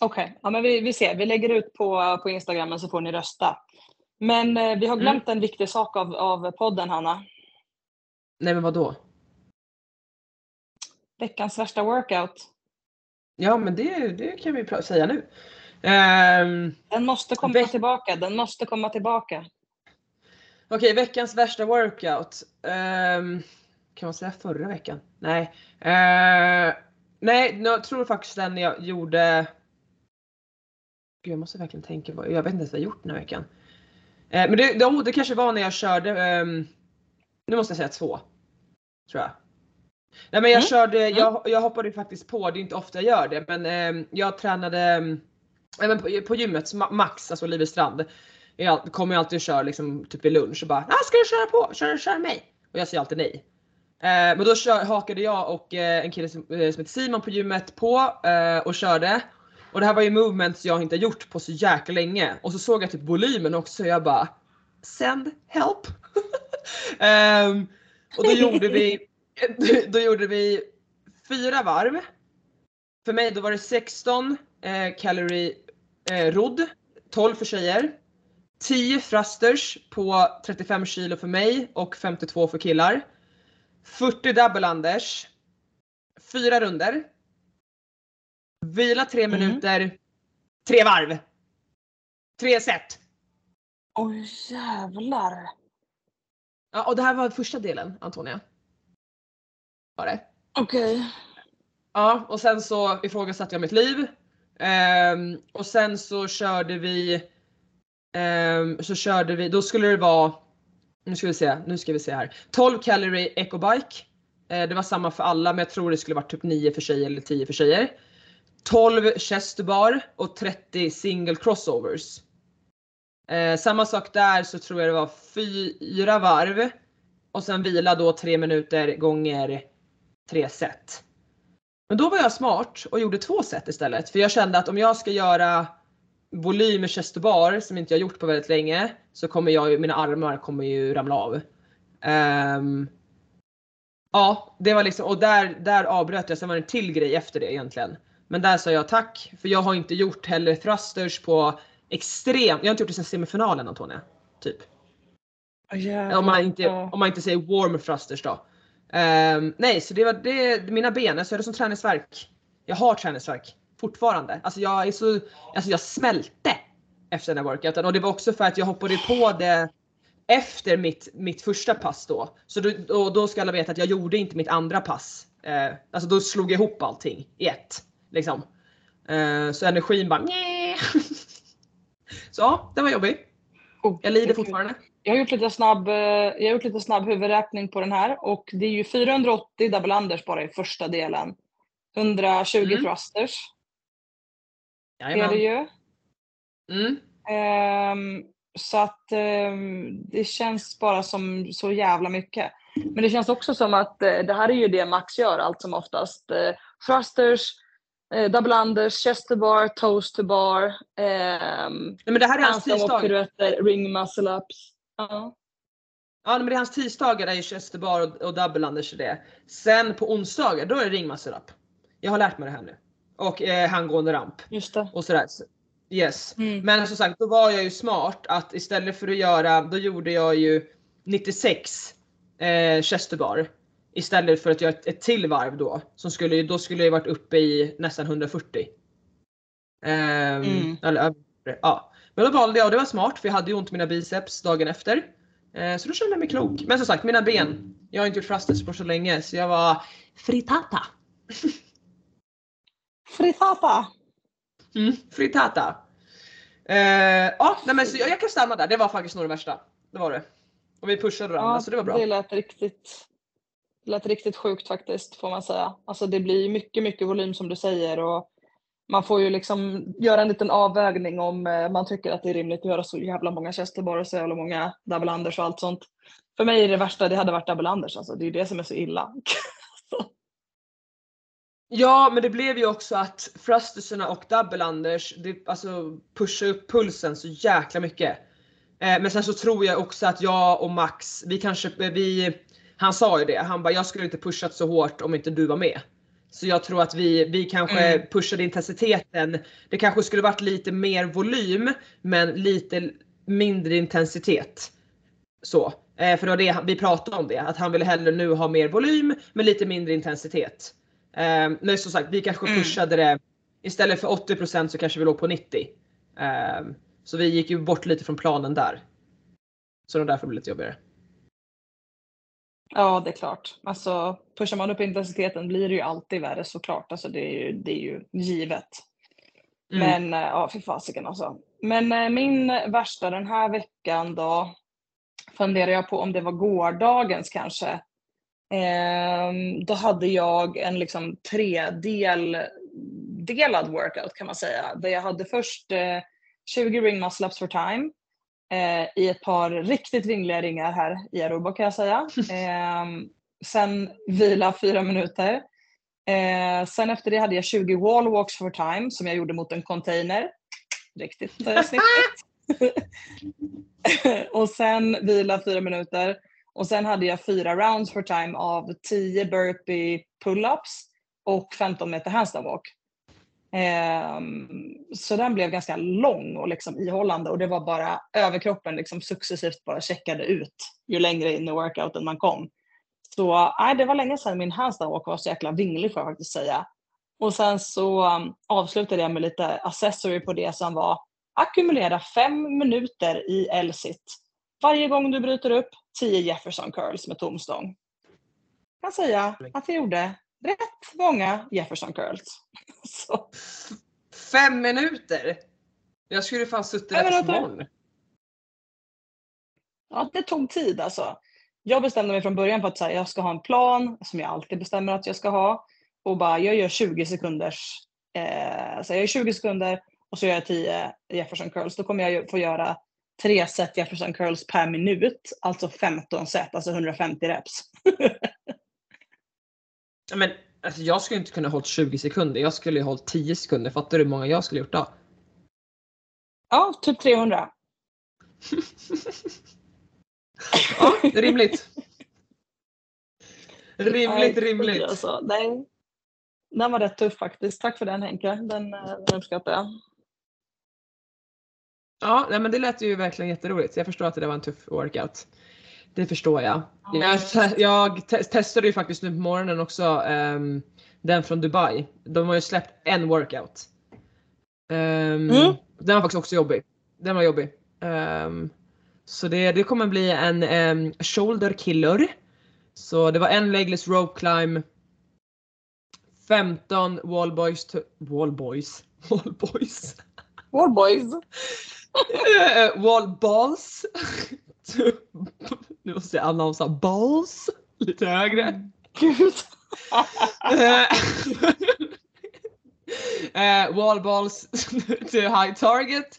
Okej, ja, men vi, vi ser. Vi lägger ut på, på Instagram så får ni rösta. Men eh, vi har glömt en viktig sak av, av podden Hanna. Nej men vadå? Veckans värsta workout. Ja men det, det kan vi säga nu. Ehm, Den måste komma Veck- tillbaka. Den måste komma tillbaka. Okej, veckans värsta workout. Ehm, kan man säga förra veckan? Nej. Uh, nej, jag tror faktiskt den jag gjorde. Gud, jag måste verkligen tänka på. Jag vet inte ens vad jag gjort den här veckan. Eh, men det, det, det kanske var när jag körde. ehm, nu måste jag säga två. Tror jag. Nej men jag Mm. körde, jag, jag hoppade ju faktiskt på, det är inte ofta jag gör det, men ehm, jag tränade ehm, men på, på gymmet, Ma- Max, alltså Livestrand. Jag kommer ju alltid och kör liksom typ vid lunch och bara ah, ska du köra på? Kör, kör mig! Och jag säger alltid nej. Eh, men då kör, hakade jag och eh, en kille som, eh, som heter Simon på gymmet på eh, och körde. Och det här var ju movements jag inte gjort på så jäkla länge. Och så såg jag typ volymen också och jag bara Send help! Ehm, och då gjorde vi då gjorde vi fyra varv. För mig då var det 16 eh, calorie eh, rodd, 12 för tjejer. 10 thrusters på 35 kilo för mig och 52 för killar. 40 double unders. 4 runder. Vila 3 Mm. minuter. 3 varv. 3 set. Oj jävlar. Ja, och det här var första delen Antonia. Var det? Okej. Ja, och sen så ifrågasatte jag mitt liv. Ehm, och sen så körde vi, ehm, så körde vi, då skulle det vara, nu ska vi se, nu ska vi se här. 12 calorie ecobike. Eh, det var samma för alla men jag tror det skulle varit typ 9 för tjejer eller 10 för tjejer. 12 Chesterbar och 30 single crossovers. Eh, samma sak där så tror jag det var fyra varv. Och sen vila då 3 minuter gånger 3 set. Men då var jag smart och gjorde två set istället. För jag kände att om jag ska göra volym med Chesterbar som inte jag gjort på väldigt länge så kommer jag, ju- mina armar kommer ju ramla av. Um, ja, det var liksom, och där, där avbröt jag. Sen var det en till grej efter det egentligen. Men där sa jag tack, för jag har inte gjort heller thrusters på extremt, jag har inte gjort det sen semifinalen Antonia. Typ. Om man inte, om man inte säger warm thrusters då. Ehm, nej, så det var det, mina ben, alltså jag hade som träningsvärk. Jag har träningsvärk fortfarande. Alltså jag är så, alltså jag smälte efter den här workouten och det var också för att jag hoppade på det efter mitt, mitt första pass då. Så då, då ska alla veta att jag gjorde inte mitt andra pass. Eh, alltså då slog jag ihop allting i ett. Liksom. Eh, så energin bara. Så ja, det var jobbigt. Oh, Jag lider fortfarande. Jag har gjort lite snabb, eh, jag har gjort lite snabb huvudräkning på den här och det är ju 480 double unders bara i första delen. 120 Mm. thrusters är Jajamän. det ju. Mm. Ehm, så att ehm, det känns bara som så jävla mycket. Men det känns också som att eh, det här är ju det Max gör allt som oftast. Eh, thrusters, eh, double unders, chest to bar, toes to bar, ehm, Nej, men det här är hans piruetter, ring muscle ups. Ja. Ja men det är hans tisdagar är ju chester bar och, och double unders det. Sen på onsdagar då är det ringmuscle up. Jag har lärt mig det här nu. Och eh, handgående ramp Just det. och sådär. Så- Yes. Mm. Men som sagt då var jag ju smart att istället för att göra, då gjorde jag ju 96 eh, chester bar. Istället för att göra ett, ett till varv då. Som skulle, då skulle jag varit uppe i nästan 140. Ehm, Mm. Eller Ja. Men då valde jag och det var smart för jag hade ju ont i mina biceps dagen efter. Eh, så då kände jag mig klok. Men som sagt mina ben. Jag har inte gjort thrusters på så länge så jag var fritata. Fritata! Mm, fritata. Eh, ja, nej, men så jag, jag kan stanna där. Det var faktiskt nog det värsta. Det var det. Och vi pushade varandra Ja, så det var bra. Det lät riktigt, lät riktigt sjukt faktiskt får man säga. Alltså det blir mycket, mycket volym som du säger och man får ju liksom göra en liten avvägning om eh, man tycker att det är rimligt att göra så jävla många chesterbar och så jävla många double anders och allt sånt. För mig är det värsta, det hade varit double anders alltså. Det är ju det som är så illa. Ja, men det blev ju också att thrusterserna och double anders, det, alltså pusha upp pulsen så jäkla mycket. Eh, men sen så tror jag också att jag och Max, vi kanske, eh, vi, han sa ju det, han bara jag skulle inte pushat så hårt om inte du var med. Så jag tror att vi, vi kanske Mm. pushade intensiteten. Det kanske skulle varit lite mer volym men lite mindre intensitet. Så. Eh, för var det vi pratade om det, att han ville hellre nu ha mer volym men lite mindre intensitet. Eh, men som sagt vi kanske Mm. pushade det istället för 80% så kanske vi låg på 90. Eh, så vi gick ju bort lite från planen där. Så det var därför det blev lite jobbigare. Ja, det är klart. Alltså, pushar man upp intensiteten blir det ju alltid värre såklart. Alltså, det, är ju, det är ju givet. Mm. Men eh, ja, fy fasiken alltså. Men eh, min värsta den här veckan då funderar jag på om det var gårdagens kanske. Ehm, då hade jag en liksom tredel delad workout kan man säga. Där jag hade först eh, 20 ring muscle ups for time eh, i ett par riktigt vingliga ringar här i Aruba kan jag säga. Ehm, sen vila fyra minuter. Eh, sen efter det hade jag 20 wall walks for time som jag gjorde mot en container. Riktigt eh, snyggt. och sen vila fyra minuter. Och sen hade jag fyra rounds for time av 10 burpee pull-ups och 15 meter handstand walk. Ehm, så den blev ganska lång och liksom ihållande och det var bara överkroppen liksom successivt bara checkade ut ju längre in i workouten man kom. Så nej, det var länge sedan min handstand walk var så jäkla vinglig får jag faktiskt säga. Och sen så um, avslutade jag med lite accessory på det som var ackumulera fem minuter i L-sit. Varje gång du bryter upp 10 Jefferson curls med tom stång. Jag kan säga att jag gjorde rätt många Jefferson curls. Så, Fem minuter! Jag skulle fan suttit där tills imorgon. ja, det tog tid alltså. Jag bestämde mig från början för att säga jag ska ha en plan som jag alltid bestämmer att jag ska ha. Och bara jag gör 20 sekunders, eh, så jag gör 20 sekunder och så gör jag 10 Jefferson curls. Då kommer jag få göra tre set Jefferson curls per minut, alltså 15 set, alltså 150 reps. Men alltså, jag skulle inte kunna hållit 20 sekunder, jag skulle ju hållit 10 sekunder. Fattar du hur många jag skulle gjort då? Ja, typ 300. Ja, rimligt. Rimligt, Nej, rimligt. Alltså, nej. Den var rätt tuff faktiskt. Tack för den Henke. Den, eh, den uppskattar jag. Ja, nej, men det lät ju verkligen jätteroligt. Jag förstår att det var en tuff workout. Det förstår jag. Jag, jag te- testade ju faktiskt nu på morgonen också ehm, den från Dubai. De har ju släppt en workout. Ehm, Mm. Den var faktiskt också jobbig. Den var jobbig. Ehm, så det, det kommer bli en um, shoulder killer. Så det var en legless rope climb. 15 wall boys. To, wall boys. Wall nu måste jag annonsa balls lite högre. Gud. Eh, eh, wall balls till high target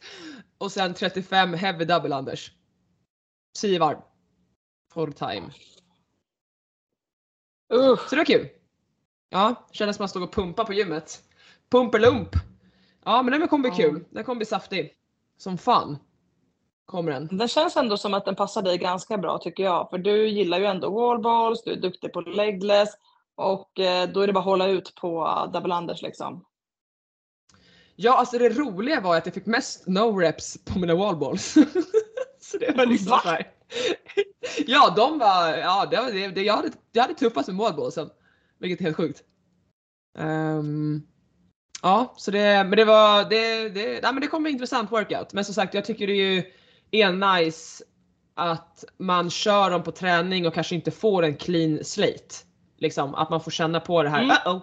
och sen 35 heavy double unders. 10 varv. For time. Usch. Så det var kul. Ja, kändes som att man stod och pumpa på gymmet. Pumperlump. Ja men den kommer bli kul. Den kommer bli saftig. Som fan. Kommer den. Den känns ändå som att den passar dig ganska bra tycker jag. För du gillar ju ändå wallballs, du är duktig på legless och eh, då är det bara att hålla ut på double unders liksom. Ja alltså det roliga var att jag fick mest no reps på mina wallballs. så det var liksom Va? såhär. Ja de var, ja det var det, det jag, hade, jag hade tuffast med wallballsen. Vilket är helt sjukt. Ehm, Ja, så det, men det var, det, det, nej, men det kommer bli intressant workout. Men som sagt, jag tycker det är ju är nice att man kör dem på träning och kanske inte får en clean slate. Liksom att man får känna på det här. Mm. Uh-oh.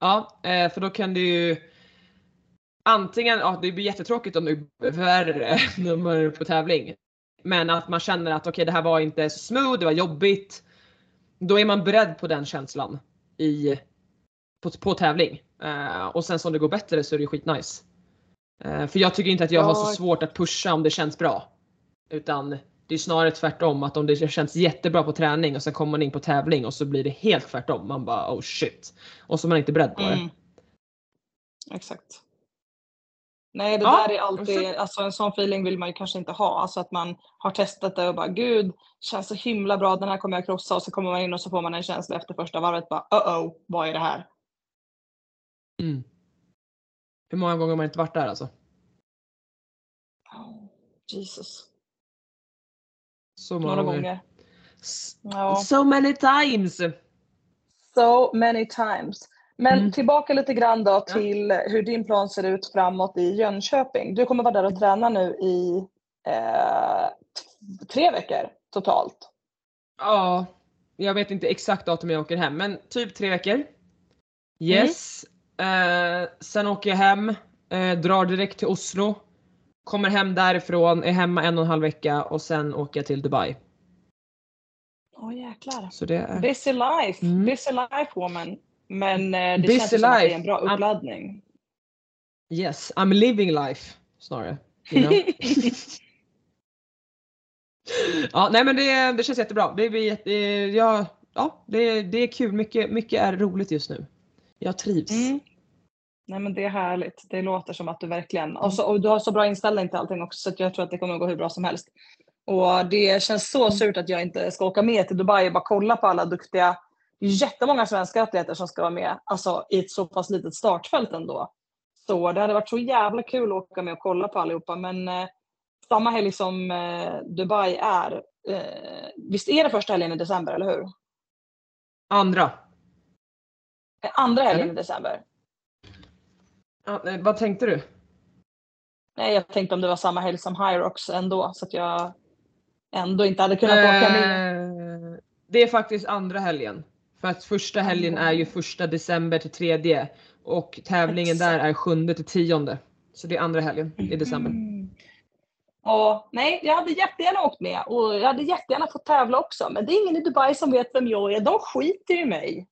Ja, eh, för då kan det ju antingen, ja det blir jättetråkigt om är värre nummer på tävling. Men att man känner att okej okay, det här var inte så smooth, det var jobbigt. Då är man beredd på den känslan i, på, på tävling. Uh, och sen som det går bättre så är det skitnice. Uh, för jag tycker inte att jag har så svårt att pusha om det känns bra. Utan det är snarare tvärtom att om det känns jättebra på träning och sen kommer man in på tävling och så blir det helt tvärtom. Man bara oh shit. Och så är man inte beredd på det. Mm. Exakt. Nej det Ja, där är alltid, alltså en sån feeling vill man ju kanske inte ha. Alltså att man har testat det och bara gud, känns så himla bra, den här kommer jag krossa och så kommer man in och så får man en känsla efter första varvet bara uh oh, vad är det här? Mm. Hur många gånger har man inte varit där alltså? Oh, Jesus. Så många Några gånger. S- Ja. So many times! So many times. Men Mm. tillbaka lite grann då till hur din plan ser ut framåt i Jönköping. Du kommer vara där och träna nu i eh, tre veckor totalt. Ja, jag vet inte exakt datum jag åker hem men typ tre veckor. Yes. Eh, sen åker jag hem, eh, drar direkt till Oslo. Kommer hem därifrån, är hemma en och en halv vecka och sen åker jag till Dubai. Åh jäklar. Så det är... Busy life, Mm. busy life woman. Men eh, det Busy känns ju som att det är life. en bra I'm- uppladdning. Yes, I'm living life snarare. You know? ja, nej men det, det känns jättebra. Det blir jätte, ja, ja, det, det är kul. Mycket, mycket är roligt just nu. Jag trivs. Mm. Nej men det är härligt. Det låter som att du verkligen, och, så, och du har så bra inställning till allting också så jag tror att det kommer att gå hur bra som helst. Och det känns så surt att jag inte ska åka med till Dubai och bara kolla på alla duktiga, jättemånga svenska atleter som ska vara med, alltså i ett så pass litet startfält ändå. Så det hade varit så jävla kul att åka med och kolla på allihopa men eh, samma helg som eh, Dubai är, eh, visst är det första helgen i december eller hur? Andra. Eh, Andra helgen i december. Ja, vad tänkte du? Nej, jag tänkte om det var samma helg som Hyrox ändå så att jag ändå inte hade kunnat åka med. Eh, Det är faktiskt andra helgen. För att första helgen är ju första december till tredje och tävlingen där är sjunde till tionde. Så det är andra helgen i december. Mm. Ja, nej, jag hade jättegärna åkt med och jag hade jättegärna fått tävla också. Men det är ingen i Dubai som vet vem jag är. De skiter i mig.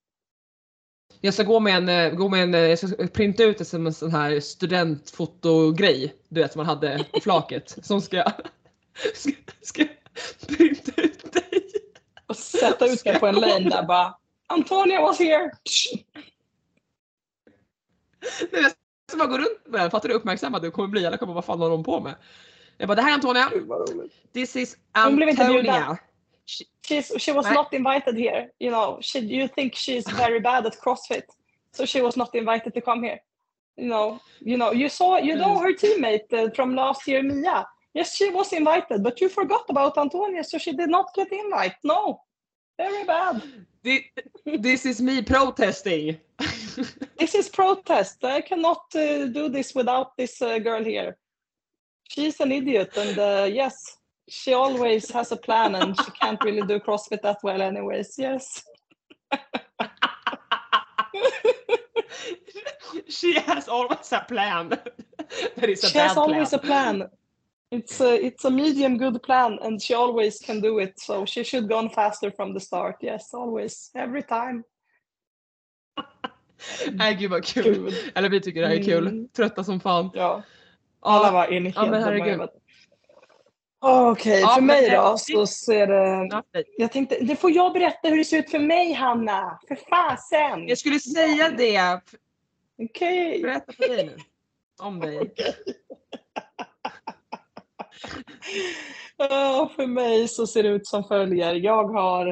Jag ska gå med en, eh, gå med en, eh, jag ska printa ut det som en sån här studentfotogrej. Du vet som man hade på flaket. Som ska, ska, ska printa ut dig. Och sätta ut mig på en lane där bara Antonia was here! Nej, Jag ska bara gå runt med den, fattar du hur uppmärksammad du kommer bli? Alla kommer vad fan har de på med? Jag bara det här är Antonia. This is Antonia. Bjuden. She's, she was not invited here. You know, she, you think she's very bad at CrossFit. So she was not invited to come here. You know, you know, you saw, you know her teammate uh, from last year, Mia. Yes, she was invited, but you forgot about Antonia, so she did not get invite. No, very bad. Thi- This is me protesting. This is protest. I cannot uh, do this without this uh, girl here. She's an idiot, and uh, yes, she always has a plan, and she can't really do CrossFit that well, anyways. Yes. She has always a plan. That is a she has always plan. a plan. It's a it's a medium good plan, and she always can do it. So she should gone faster from the start. Yes, always, every time. Nej gud vad kul. Gud. Eller vi tycker det här är kul. Mm. Trötta som fan. Ja, alla var i ja, men herregud. Dumma. Okej, Ja, för mig då så ser det... Jag tänkte, det får jag berätta hur det ser ut för mig, Hanna. För fasen! Jag skulle säga det. Okej. Berätta för dig nu. Om dig. Ja, för mig så ser det ut som följer. Jag har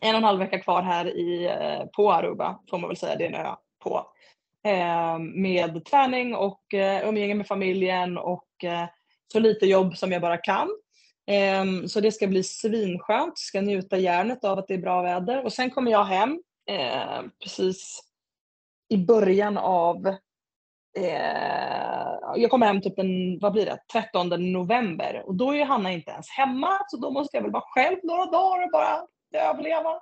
en och en halv vecka kvar här i, eh, på Aruba, får man väl säga, det är en ö på. Eh, med träning och eh, umgänge med familjen och eh, så lite jobb som jag bara kan. Eh, så det ska bli svinskönt, ska njuta järnet av att det är bra väder. Och sen kommer jag hem eh, precis i början av eh, jag kommer hem typ den, vad blir det, 13 november och då är Hanna inte ens hemma så då måste jag väl vara själv några dagar och bara överleva.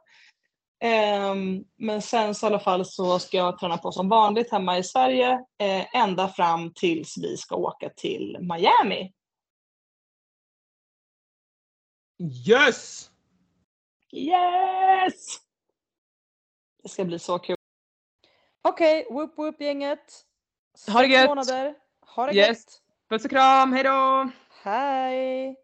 Um, men sen så i alla fall så ska jag träna på som vanligt hemma i Sverige eh, ända fram tills vi ska åka till Miami. Yes! Yes! Det ska bli så kul. Okej, okay, whoop whoop gänget. Ha det gött! Månader. Ha det yes. gött! Puss och kram, hejdå! Hej!